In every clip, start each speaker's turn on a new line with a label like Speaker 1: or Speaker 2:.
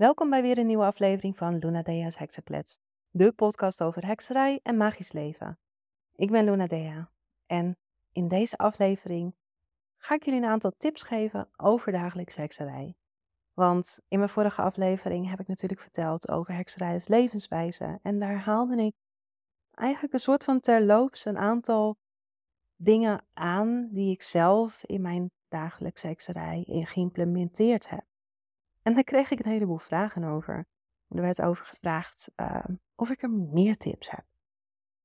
Speaker 1: Welkom bij weer een nieuwe aflevering van Luna Dea's Heksenklets, de podcast over hekserij en magisch leven. Ik ben Luna Dea en in deze aflevering ga ik jullie een aantal tips geven over dagelijkse hekserij. Want in mijn vorige aflevering heb ik natuurlijk verteld over hekserij als levenswijze en daar haalde ik eigenlijk een soort van terloops een aantal dingen aan die ik zelf in mijn dagelijkse hekserij geïmplementeerd heb. En daar kreeg ik een heleboel vragen over. Er werd over gevraagd ehm, of ik er meer tips heb.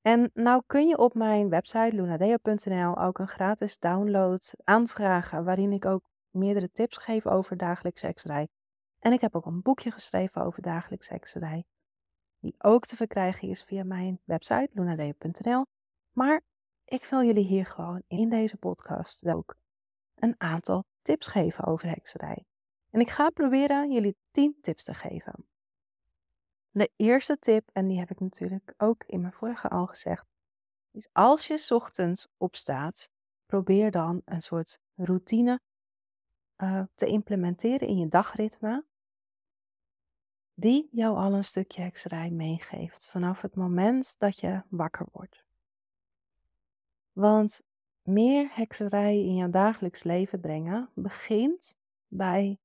Speaker 1: En nou kun je op mijn website lunadeo.nl ook een gratis download aanvragen waarin ik ook meerdere tips geef over dagelijkse hekserij. En ik heb ook een boekje geschreven over dagelijkse hekserij, die ook te verkrijgen is via mijn website lunadeo.nl. Maar ik wil jullie hier gewoon in deze podcast ook een aantal tips geven over hekserij. En ik ga proberen jullie 10 tips te geven. De eerste tip, en die heb ik natuurlijk ook in mijn vorige al gezegd, is als je ochtends opstaat, probeer dan een soort routine uh, te implementeren in je dagritme, die jou al een stukje hekserij meegeeft vanaf het moment dat je wakker wordt. Want meer hekserij in jouw dagelijks leven brengen begint bij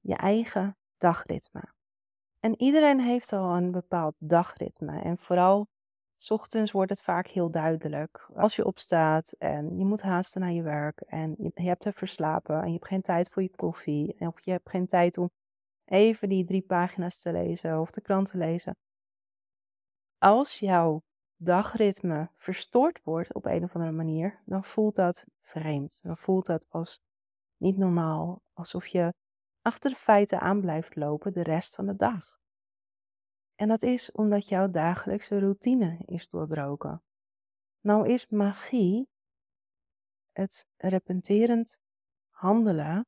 Speaker 1: je eigen dagritme. En iedereen heeft al een bepaald dagritme. En vooral s ochtends wordt het vaak heel duidelijk. Als je opstaat en je moet haasten naar je werk en je, hebt er verslapen en je hebt geen tijd voor je koffie. Of je hebt geen tijd om even die drie pagina's te lezen of de krant te lezen. Als jouw dagritme verstoord wordt op een of andere manier, dan voelt dat vreemd. Dan voelt dat als niet normaal. Alsof je achter de feiten aan blijft lopen de rest van de dag. En dat is omdat jouw dagelijkse routine is doorbroken. Nou is magie het repenterend handelen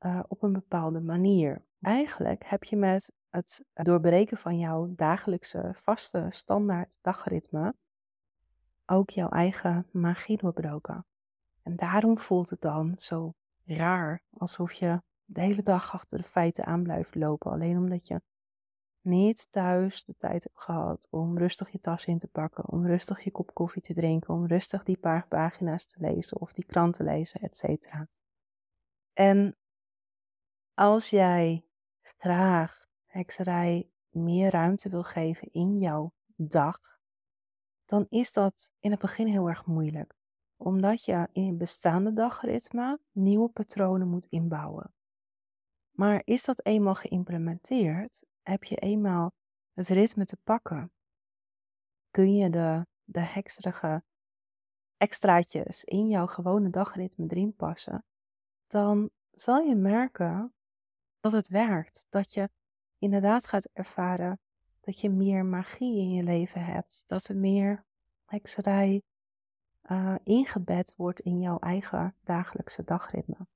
Speaker 1: uh, op een bepaalde manier. Eigenlijk heb je met het doorbreken van jouw dagelijkse vaste standaard dagritme ook jouw eigen magie doorbroken. En daarom voelt het dan zo raar, alsof je de hele dag achter de feiten aan blijft lopen. Alleen omdat je niet thuis de tijd hebt gehad om rustig je tas in te pakken, om rustig je kop koffie te drinken, om rustig die paar pagina's te lezen of die krant te lezen, etc. En als jij graag hekserij meer ruimte wil geven in jouw dag, dan is dat in het begin heel erg moeilijk. Omdat je in je bestaande dagritme nieuwe patronen moet inbouwen. Maar is dat eenmaal geïmplementeerd, heb je eenmaal het ritme te pakken, kun je de, de hekserige extraatjes in jouw gewone dagritme erin passen, dan zal je merken dat het werkt. Dat je inderdaad gaat ervaren dat je meer magie in je leven hebt. Dat er meer hekserij uh, ingebed wordt in jouw eigen dagelijkse dagritme.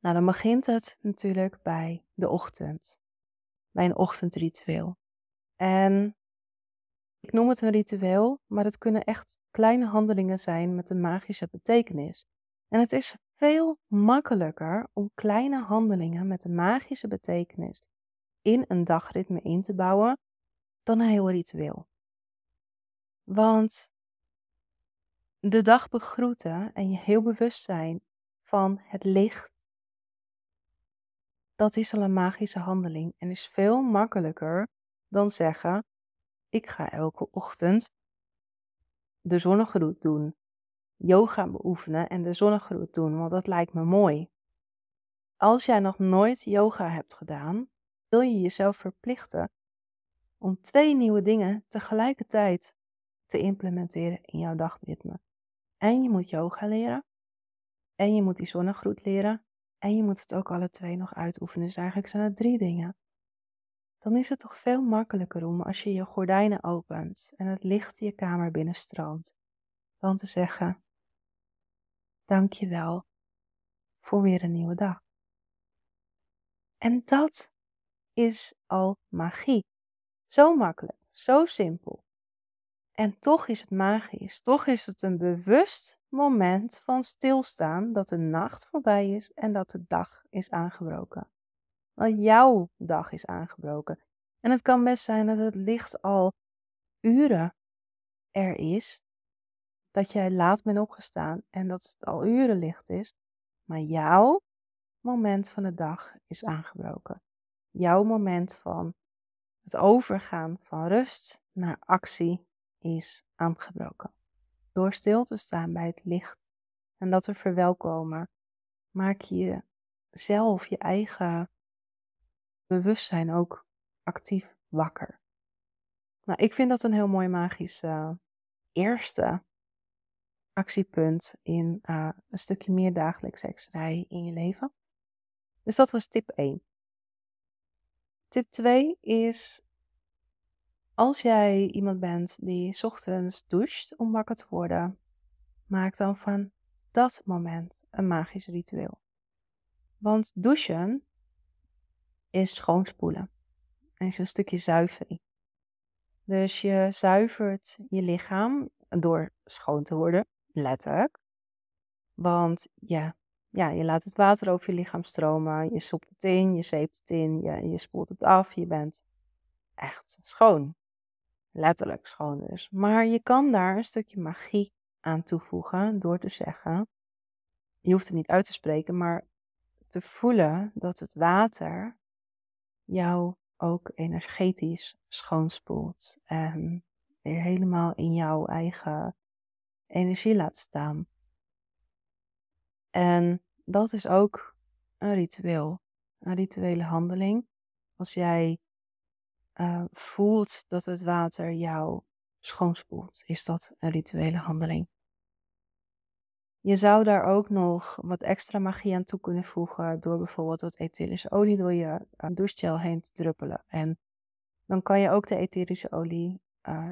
Speaker 1: Nou, dan begint het natuurlijk bij de ochtend. Bij een ochtendritueel. En ik noem het een ritueel, maar het kunnen echt kleine handelingen zijn met een magische betekenis. En het is veel makkelijker om kleine handelingen met een magische betekenis in een dagritme in te bouwen dan een heel ritueel. Want de dag begroeten en je heel bewust zijn van het licht dat is al een magische handeling en is veel makkelijker dan zeggen: ik ga elke ochtend de zonnegroet doen, yoga beoefenen en de zonnegroet doen, want dat lijkt me mooi. Als jij nog nooit yoga hebt gedaan, wil je jezelf verplichten om twee nieuwe dingen tegelijkertijd te implementeren in jouw dagritme. En je moet yoga leren en je moet die zonnegroet leren en je moet het ook alle twee nog uitoefenen. Dus eigenlijk zijn het drie dingen. Dan is het toch veel makkelijker om als je je gordijnen opent en het licht je kamer binnenstroomt, dan te zeggen: Dank je wel voor weer een nieuwe dag. En dat is al magie. Zo makkelijk, zo simpel. En toch is het magisch, toch is het een bewust moment van stilstaan dat de nacht voorbij is en dat de dag is aangebroken. Want jouw dag is aangebroken. En het kan best zijn dat het licht al uren er is. Dat jij laat bent opgestaan en dat het al uren licht is. Maar jouw moment van de dag is aangebroken. Jouw moment van het overgaan van rust naar actie is aangebroken. Door stil te staan bij het licht en dat te verwelkomen, maak je zelf je eigen bewustzijn ook actief wakker. Nou, ik vind dat een heel mooi magisch uh, eerste actiepunt in uh, een stukje meer dagelijks hekserij in je leven. Dus dat was tip 1. Tip 2 is als jij iemand bent die ochtends doucht om wakker te worden, maak dan van dat moment een magisch ritueel. Want douchen is schoonspoelen en is een stukje zuivering. Dus je zuivert je lichaam door schoon te worden, letterlijk. Want ja, ja, je laat het water over je lichaam stromen, je sopt het in, je zeept het in, je, je spoelt het af, je bent echt schoon. Letterlijk schoon dus. Maar je kan daar een stukje magie aan toevoegen door te zeggen, je hoeft het niet uit te spreken, maar te voelen dat het water jou ook energetisch schoonspoelt en weer helemaal in jouw eigen energie laat staan. En dat is ook een ritueel, een rituele handeling. Als jij uh, voelt dat het water jou schoonspoelt, is dat een rituele handeling. Je zou daar ook nog wat extra magie aan toe kunnen voegen door bijvoorbeeld wat etherische olie door je uh, douchegel heen te druppelen. En dan kan je ook de etherische olie uh,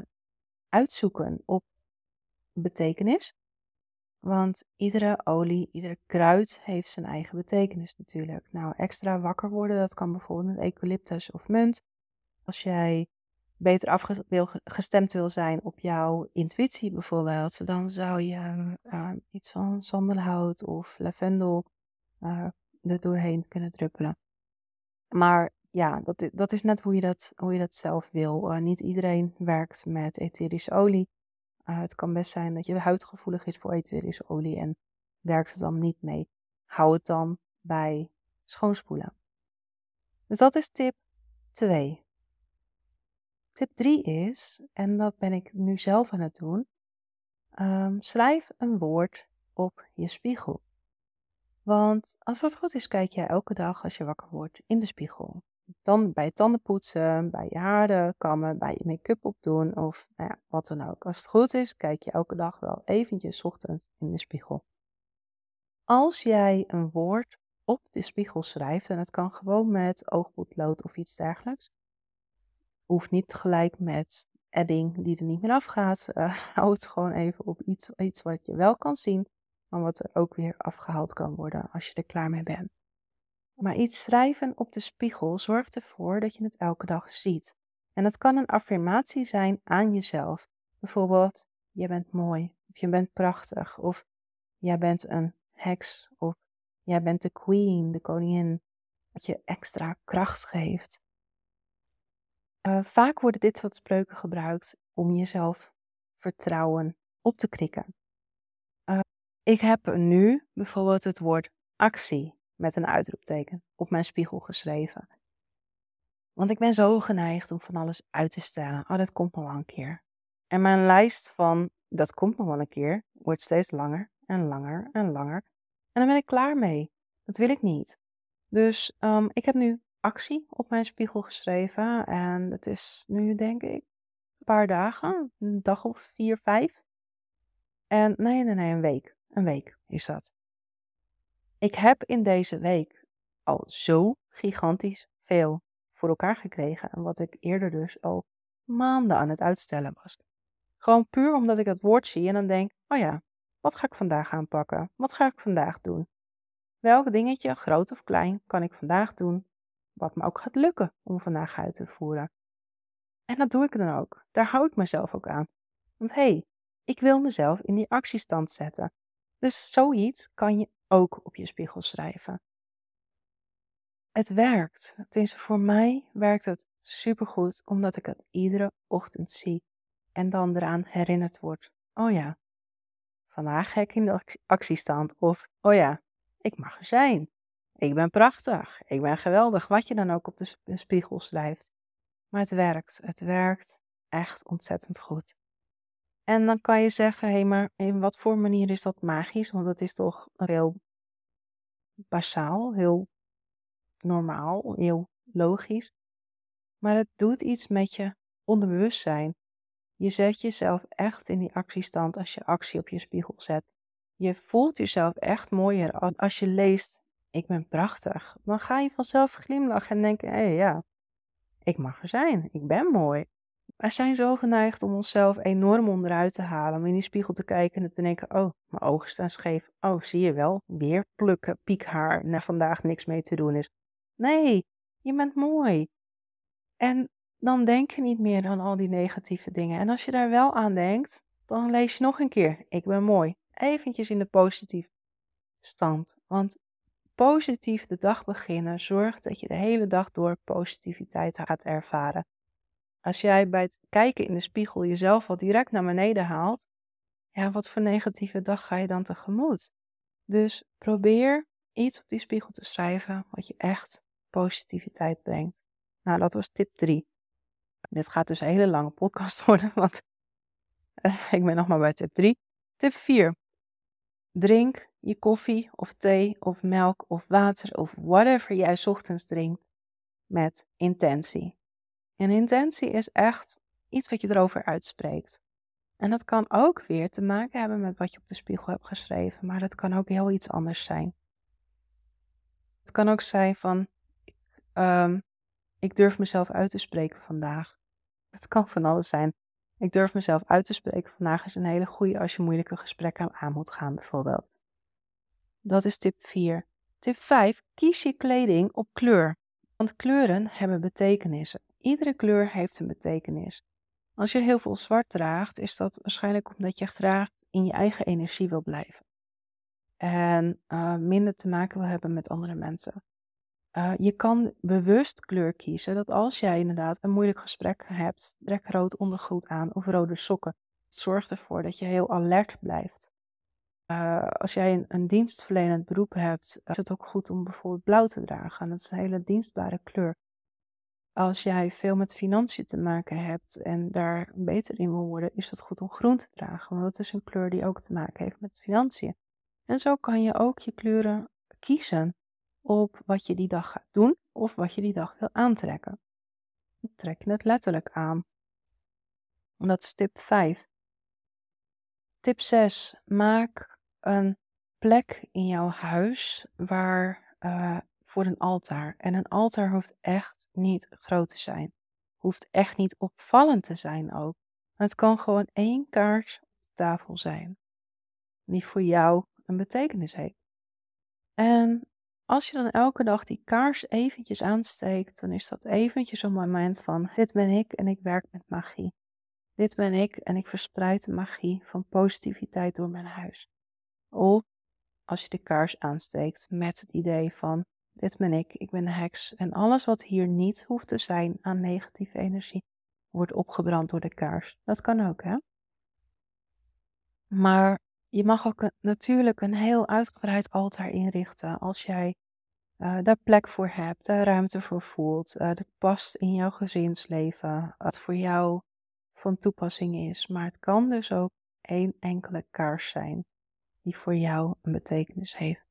Speaker 1: uitzoeken op betekenis. Want iedere olie, iedere kruid heeft zijn eigen betekenis natuurlijk. Nou, extra wakker worden, dat kan bijvoorbeeld met eucalyptus of munt. Als jij beter afgestemd wil zijn op jouw intuïtie bijvoorbeeld, dan zou je uh, iets van sandelhout of lavendel uh, er doorheen kunnen druppelen. Maar ja, dat, dat is net hoe je dat, hoe je dat zelf wil. Uh, niet iedereen werkt met etherische olie. het kan best zijn dat je huidgevoelig is voor etherische olie en werkt het dan niet mee. Hou het dan bij schoonspoelen. Dus dat is tip 2. Tip 3 is, en dat ben ik nu zelf aan het doen, um, schrijf een woord op je spiegel. Want als dat goed is, kijk jij elke dag als je wakker wordt in de spiegel. Dan bij tanden poetsen, bij je haren kammen, bij je make-up opdoen of nou ja, wat dan ook. Als het goed is, kijk je elke dag wel eventjes ochtends in de spiegel. Als jij een woord op de spiegel schrijft, en het kan gewoon met oogpotlood of iets dergelijks, hoeft niet gelijk met edding die er niet meer afgaat. Uh, hou het gewoon even op iets, iets wat je wel kan zien, maar wat er ook weer afgehaald kan worden als je er klaar mee bent. Maar iets schrijven op de spiegel zorgt ervoor dat je het elke dag ziet. En het kan een affirmatie zijn aan jezelf. Bijvoorbeeld, je bent mooi, of je bent prachtig, of jij bent een heks, of jij bent de queen, de koningin. Dat je extra kracht geeft. Uh, vaak worden dit soort spreuken gebruikt om jezelf vertrouwen op te krikken. Uh, ik heb nu bijvoorbeeld het woord actie met een uitroepteken op mijn spiegel geschreven. Want ik ben zo geneigd om van alles uit te stellen. Oh, dat komt nog wel een keer. En mijn lijst van dat komt nog wel een keer wordt steeds langer en langer en langer. En dan ben ik klaar mee. Dat wil ik niet. Dus um, ik heb nu actie op mijn spiegel geschreven. En het is nu denk ik een paar dagen, een dag of vier, vijf. En nee, nee, nee, een week. Een week is dat. Ik heb in deze week al zo gigantisch veel voor elkaar gekregen. En wat ik eerder dus al maanden aan het uitstellen was. Gewoon puur omdat ik dat woord zie en dan denk: oh ja, wat ga ik vandaag aanpakken? Wat ga ik vandaag doen? Welk dingetje, groot of klein, kan ik vandaag doen wat me ook gaat lukken om vandaag uit te voeren. En dat doe ik dan ook. Daar hou ik mezelf ook aan. Want hé, hey, ik wil mezelf in die actiestand zetten. Dus zoiets kan je ook op je spiegel schrijven. het werkt. Tenminste, voor mij werkt het supergoed, omdat ik het iedere ochtend zie en dan eraan herinnerd word. Oh ja, vandaag gek in de actiestand. Of, oh ja, ik mag er zijn. Ik ben prachtig. Ik ben geweldig. Wat je dan ook op de spiegel schrijft. Maar het werkt. Het werkt echt ontzettend goed. En dan kan je zeggen, hé, hey, maar in wat voor manier is dat magisch? Want dat is toch heel basaal, heel normaal, heel logisch. Maar het doet iets met je onderbewustzijn. Je zet jezelf echt in die actiestand als je actie op je spiegel zet. Je voelt jezelf echt mooier als je leest: Ik ben prachtig. Dan ga je vanzelf glimlachen en denken: Hé ja, ik mag er zijn. Ik ben mooi. Wij zijn zo geneigd om onszelf enorm onderuit te halen, om in die spiegel te kijken en te denken: Oh, mijn ogen staan scheef. Oh, zie je wel, weer plukken, piekhaar, na vandaag niks mee te doen is. Nee, je bent mooi. En dan denk je niet meer aan al die negatieve dingen. En als je daar wel aan denkt, dan lees je nog een keer: Ik ben mooi. Eventjes in de positieve stand. Want positief de dag beginnen zorgt dat je de hele dag door positiviteit gaat ervaren. Als jij bij het kijken in de spiegel jezelf al direct naar beneden haalt, ja, wat voor negatieve dag ga je dan tegemoet? Dus probeer iets op die spiegel te schrijven wat je echt positiviteit brengt. Nou, dat was tip 3. Dit gaat dus een hele lange podcast worden, want uh, ik ben nog maar bij tip 3. Tip 4. Drink je koffie of thee of melk of water of whatever jij ochtends drinkt met intentie. En intentie is echt iets wat je erover uitspreekt. En dat kan ook weer te maken hebben met wat je op de spiegel hebt geschreven, maar dat kan ook heel iets anders zijn. Het kan ook zijn van, um, ik durf mezelf uit te spreken vandaag. Het kan van alles zijn. Ik durf mezelf uit te spreken vandaag is een hele goede als je moeilijke gesprekken aan moet gaan, bijvoorbeeld. Dat is tip 4. Tip 5. Kies je kleding op kleur. Want kleuren hebben betekenissen. Iedere kleur heeft een betekenis. Als je heel veel zwart draagt, is dat waarschijnlijk omdat je graag in je eigen energie wil blijven. En uh, minder te maken wil hebben met andere mensen. Uh, je kan bewust kleur kiezen dat als jij inderdaad een moeilijk gesprek hebt, trek rood ondergoed aan of rode sokken. Het zorgt ervoor dat je heel alert blijft. Uh, als jij een, een, dienstverlenend beroep hebt, is het ook goed om bijvoorbeeld blauw te dragen. Dat is een hele dienstbare kleur. Als jij veel met financiën te maken hebt en daar beter in wil worden, is het goed om groen te dragen. Want dat is een kleur die ook te maken heeft met financiën. En zo kan je ook je kleuren kiezen op wat je die dag gaat doen of wat je die dag wil aantrekken. trek je het letterlijk aan. Dat is tip 5. Tip 6. Maak een plek in jouw huis waar uh, voor een altaar. En een altaar hoeft echt niet groot te zijn. Hoeft echt niet opvallend te zijn ook. Het kan gewoon één kaars op de tafel zijn. Die voor jou een betekenis heeft. En als je dan elke dag die kaars eventjes aansteekt, dan is dat eventjes een moment van dit ben ik en ik werk met magie. Dit ben ik en ik verspreid de magie van positiviteit door mijn huis. Of als je de kaars aansteekt met het idee van dit ben ik, ik ben de heks en alles wat hier niet hoeft te zijn aan negatieve energie wordt opgebrand door de kaars. Dat kan ook, hè? Maar je mag ook natuurlijk een heel uitgebreid altaar inrichten als jij uh, daar plek voor hebt, daar ruimte voor voelt, uh, dat past in jouw gezinsleven, wat voor jou van toepassing is. Maar het kan dus ook één enkele kaars zijn die voor jou een betekenis heeft.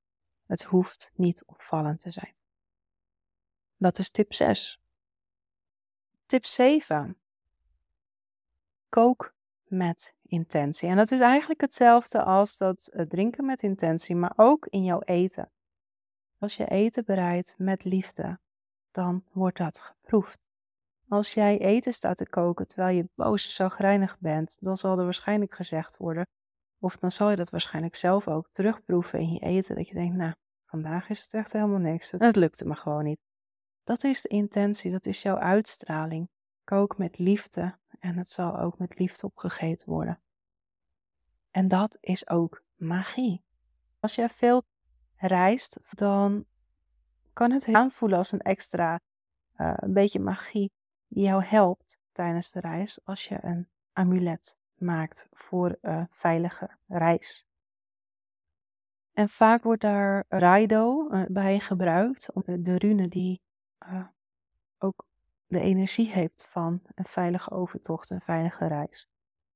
Speaker 1: Het hoeft niet opvallend te zijn. Dat is tip 6. Tip 7. Kook met intentie. En dat is eigenlijk hetzelfde als dat eh, drinken met intentie, maar ook in jouw eten. Als je eten bereidt met liefde, dan wordt dat geproefd. Als jij eten staat te koken terwijl je boos en zagrijnig bent, dan zal er waarschijnlijk gezegd worden, of dan zal je dat waarschijnlijk zelf ook terugproeven in je eten, dat je denkt, nou, vandaag is het echt helemaal niks. Het lukte me gewoon niet. Dat is de intentie, dat is jouw uitstraling. Kook met liefde en het zal ook met liefde opgegeten worden. En dat is ook magie. Als jij veel reist, dan kan het aanvoelen als een extra uh, een beetje magie die jou helpt tijdens de reis als je een amulet maakt voor een veilige reis. En vaak wordt daar Raido uh, bij gebruikt, de rune die uh, ook de energie heeft van een veilige overtocht, een veilige reis.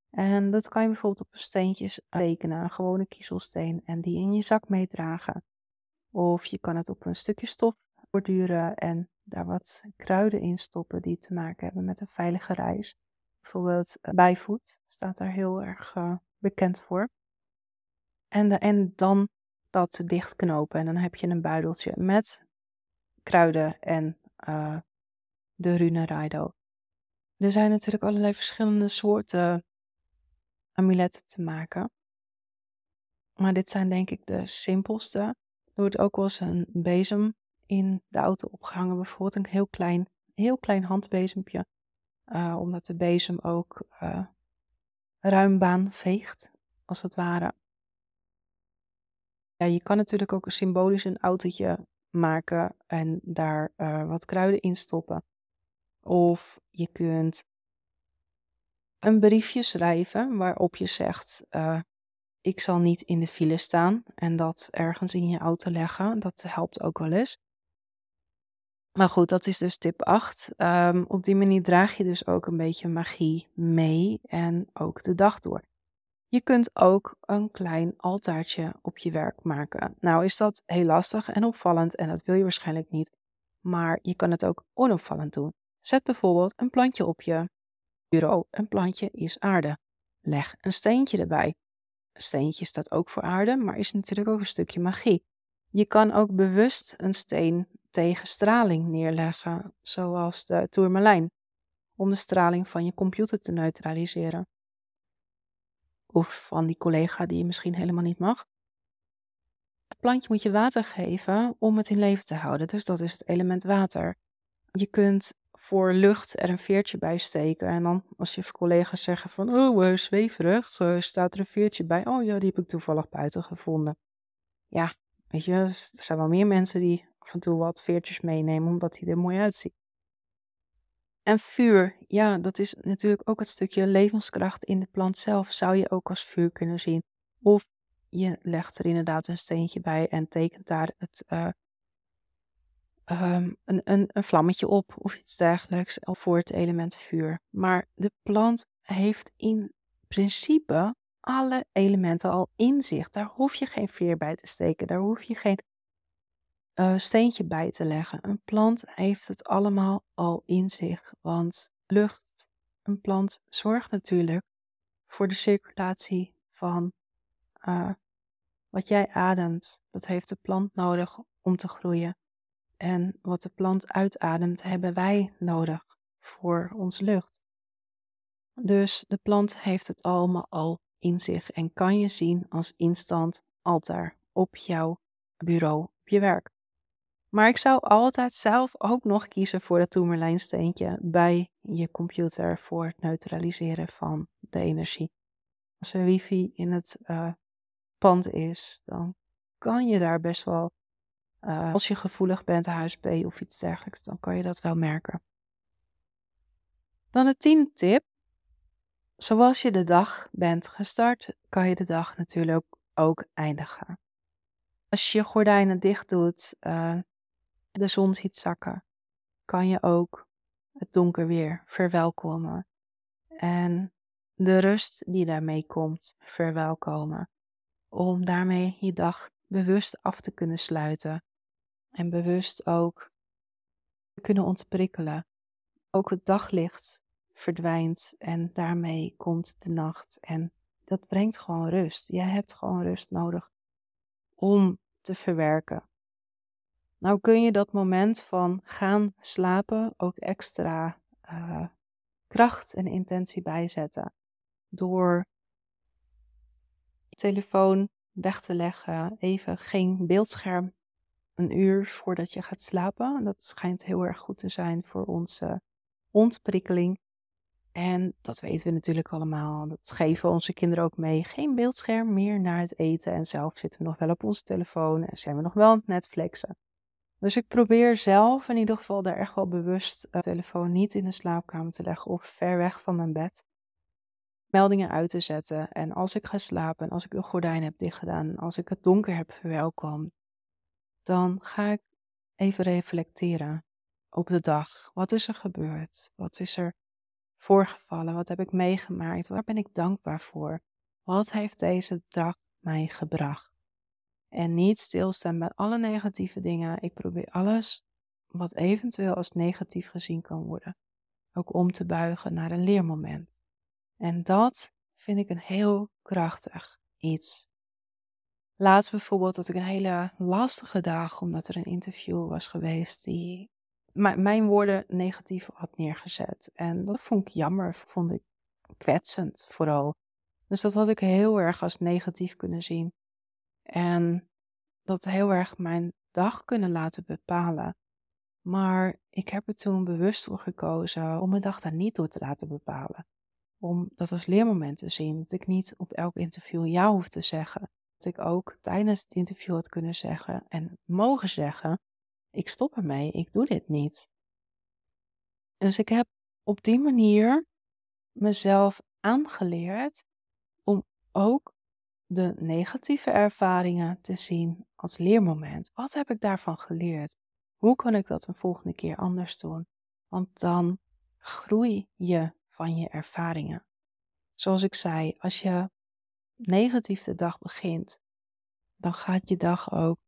Speaker 1: En dat kan je bijvoorbeeld op een steentjes tekenen, een gewone kiezelsteen, en die in je zak meedragen. Of je kan het op een stukje stof borduren en daar wat kruiden in stoppen die te maken hebben met een veilige reis. Bijvoorbeeld uh, bijvoet staat daar heel erg uh, bekend voor. En, en dan dat dichtknopen en dan heb je een buideltje met kruiden en uh, de rune Raido. Er zijn natuurlijk allerlei verschillende soorten amuletten te maken. Maar dit zijn denk ik de simpelste. Er wordt ook wel eens een bezem in de auto opgehangen. Bijvoorbeeld een heel klein, heel klein handbezempje. Uh, omdat de bezem ook uh, ruim baan veegt, als het ware. Ja, je kan natuurlijk ook symbolisch een autootje maken en daar uh, wat kruiden in stoppen. Of je kunt een briefje schrijven waarop je zegt: Ik zal niet in de file staan en dat ergens in je auto leggen. Dat helpt ook wel eens. Maar goed, dat is dus tip 8. Um, ehm, op die manier draag je dus ook een beetje magie mee en ook de dag door. Je kunt ook een klein altaartje op je werk maken. Nou is dat heel lastig en opvallend en dat wil je waarschijnlijk niet. Maar je kan het ook onopvallend doen. Zet bijvoorbeeld een plantje op je bureau. Een plantje is aarde. Leg een steentje erbij. Een steentje staat ook voor aarde, maar is natuurlijk ook een stukje magie. Je kan ook bewust een steen tegen straling neerleggen, zoals de tourmalijn, om de straling van je computer te neutraliseren. Of van die collega die je misschien helemaal niet mag. Het plantje moet je water geven om het in leven te houden, dus dat is het element water. Je kunt voor lucht er een veertje bij steken. En dan als je collega's zeggen van, oh, uh, zweverig, uh, staat er een veertje bij. Oh ja, die heb ik toevallig buiten gevonden. Ja, weet je, er zijn wel meer mensen die af en toe wat veertjes meenemen, omdat hij er mooi uitziet. En vuur, ja, dat is natuurlijk ook het stukje levenskracht in de plant zelf, zou je ook als vuur kunnen zien. Of je legt er inderdaad een steentje bij en tekent daar het uh, um, een, een, een vlammetje op of iets dergelijks voor het element vuur. Maar de plant heeft in principe alle elementen al in zich. Daar hoef je geen veer bij te steken, daar hoef je geen uh, steentje bij te leggen. Een plant heeft het allemaal al in zich, want lucht, een plant zorgt natuurlijk voor de circulatie van uh, wat jij ademt. Dat heeft de plant nodig om te groeien. En wat de plant uitademt, hebben wij nodig voor ons lucht. Dus de plant heeft het allemaal al in zich en kan je zien als instant altaar op jouw bureau, op je werk. Maar ik zou altijd zelf ook nog kiezen voor dat toemerlijnsteentje bij je computer voor het neutraliseren van de energie. Als er wifi in het uh, pand is, dan kan je daar best wel uh, als je gevoelig bent, HSP of iets dergelijks, dan kan je dat wel merken. Dan de tiende tip. Zoals je de dag bent gestart, kan je de dag natuurlijk ook eindigen. Als je je gordijnen dicht doet, uh, de zon ziet zakken, kan je ook het donker weer verwelkomen. En de rust die daarmee komt, verwelkomen. Om daarmee je dag bewust af te kunnen sluiten en bewust ook kunnen ontprikkelen. Ook het daglicht verdwijnt en daarmee komt de nacht. En dat brengt gewoon rust. Jij hebt gewoon rust nodig om te verwerken. Nou kun je dat moment van gaan slapen ook extra uh, kracht en intentie bijzetten. Door je telefoon weg te leggen, even geen beeldscherm een uur voordat je gaat slapen. Dat schijnt heel erg goed te zijn voor onze ontprikkeling. En dat weten we natuurlijk allemaal. Dat geven onze kinderen ook mee. Geen beeldscherm meer naar het eten. En zelf zitten we nog wel op onze telefoon en zijn we nog wel aan het Netflixen. Dus ik probeer zelf in ieder geval daar echt wel bewust de telefoon niet in de slaapkamer te leggen of ver weg van mijn bed. Meldingen uit te zetten. En als ik ga slapen en als ik de gordijn heb dichtgedaan als ik het donker heb verwelkomd, dan ga ik even reflecteren op de dag. Wat is er gebeurd? Wat is er voorgevallen? Wat heb ik meegemaakt? Waar ben ik dankbaar voor? Wat heeft deze dag mij gebracht? En niet stilstaan bij alle negatieve dingen. Ik probeer alles wat eventueel als negatief gezien kan worden, ook om te buigen naar een leermoment. En dat vind ik een heel krachtig iets. Laatst bijvoorbeeld dat ik een hele lastige dag, omdat er een interview was geweest die mijn woorden negatief had neergezet. En dat vond ik jammer, vond ik kwetsend vooral. Dus dat had ik heel erg als negatief kunnen zien. En dat heel erg mijn dag kunnen laten bepalen. Maar ik heb er toen bewust voor gekozen om mijn dag daar niet door te laten bepalen. Om dat als leermoment te zien. Dat ik niet op elk interview ja hoef te zeggen. Dat ik ook tijdens het interview had kunnen zeggen en mogen zeggen: Ik stop ermee, ik doe dit niet. Dus ik heb op die manier mezelf aangeleerd om ook de negatieve ervaringen te zien als leermoment. Wat heb ik daarvan geleerd? Hoe kan ik dat een volgende keer anders doen? Want dan groei je van je ervaringen. Zoals ik zei, als je negatief de dag begint, dan gaat je dag ook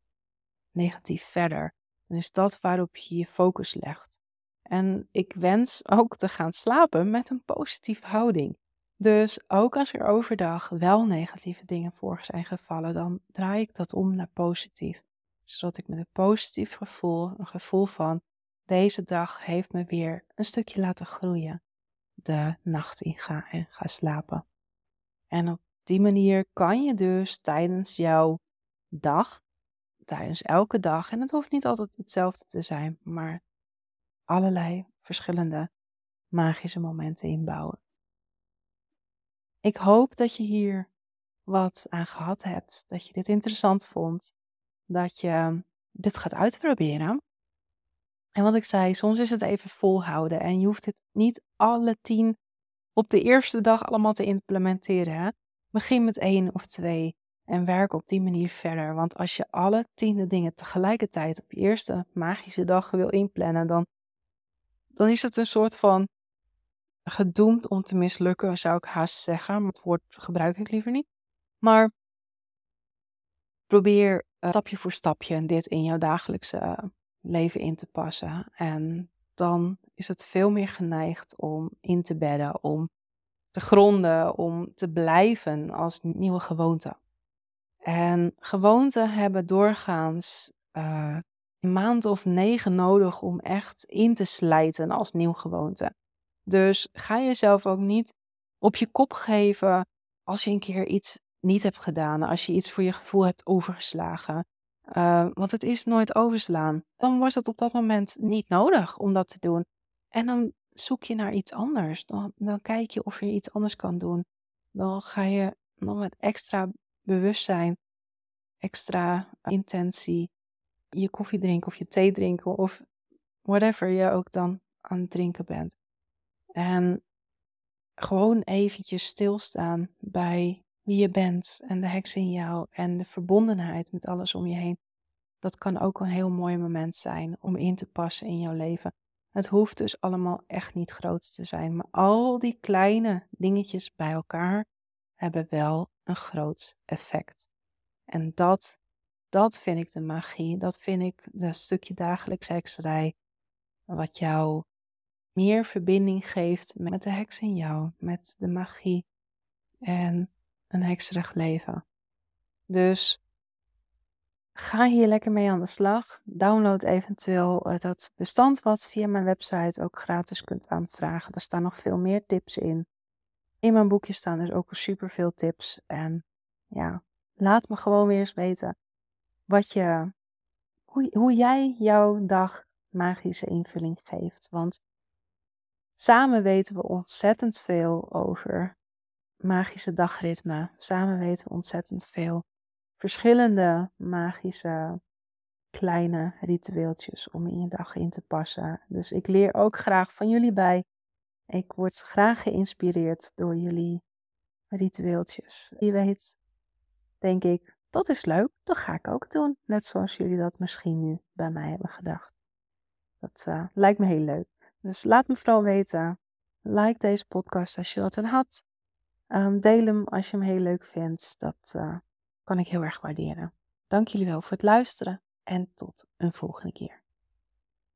Speaker 1: negatief verder. Dan is dat waarop je je focus legt. En ik wens ook te gaan slapen met een positieve houding. Dus ook als er overdag wel negatieve dingen voor zijn gevallen, dan draai ik dat om naar positief. Zodat ik met een positief gevoel, een gevoel van deze dag heeft me weer een stukje laten groeien, de nacht in ga en ga slapen. En op die manier kan je dus tijdens jouw dag, tijdens elke dag, en het hoeft niet altijd hetzelfde te zijn, maar allerlei verschillende magische momenten inbouwen. Ik hoop dat je hier wat aan gehad hebt, dat je dit interessant vond, dat je dit gaat uitproberen. En wat ik zei, soms is het even volhouden en je hoeft het niet alle tien op de eerste dag allemaal te implementeren. Begin met één of twee en werk op die manier verder. Want als je alle tien dingen tegelijkertijd op je eerste magische dag wil inplannen, dan, dan is het een soort van gedoemd om te mislukken, zou ik haast zeggen. Maar het woord gebruik ik liever niet. Maar probeer uh, stapje voor stapje dit in jouw dagelijkse eh, leven in te passen. En dan is het veel meer geneigd om in te bedden, om te gronden, om te blijven als nieuwe gewoonte. En gewoonten hebben doorgaans uh, een maand of negen nodig om echt in te slijten als nieuw gewoonte. Dus ga jezelf ook niet op je kop geven als je een keer iets niet hebt gedaan, als je iets voor je gevoel hebt overgeslagen. Uh, want het is nooit overslaan. Dan was het op dat moment niet nodig om dat te doen. En dan zoek je naar iets anders. Dan, dan kijk je of je iets anders kan doen. Dan ga je nog met extra bewustzijn, extra intentie, je koffie drinken of je thee drinken of whatever je ook dan aan het drinken bent. En gewoon eventjes stilstaan bij wie je bent en de heks in jou en de verbondenheid met alles om je heen. Dat kan ook een heel mooi moment zijn om in te passen in jouw leven. Het hoeft dus allemaal echt niet groot te zijn, maar al die kleine dingetjes bij elkaar hebben wel een groot effect. En dat, dat vind ik de magie, dat vind ik dat stukje dagelijks hekserij, wat jou meer verbinding geeft met de heks in jou, met de magie en een hekserig leven. Dus ga hier lekker mee aan de slag. Download eventueel eh, dat bestand wat via mijn website ook gratis kunt aanvragen. Er staan nog veel meer tips in. In mijn boekje staan dus ook super veel tips. En ja, laat me gewoon weer eens weten wat je, hoe, hoe jij jouw dag magische invulling geeft. Want Samen weten we ontzettend veel over magische dagritme. Samen weten we ontzettend veel verschillende magische kleine ritueeltjes om in je dag in te passen. Dus ik leer ook graag van jullie bij. Ik word graag geïnspireerd door jullie ritueeltjes. Wie weet, denk ik, dat is leuk, dat ga ik ook doen. Net zoals jullie dat misschien nu bij mij hebben gedacht. Dat uh, lijkt me heel leuk. Dus laat me vooral weten. Like deze podcast als je dat aan had. Um, deel hem als je hem heel leuk vindt. Dat uh, kan ik heel erg waarderen. Dank jullie wel voor het luisteren en tot een volgende keer.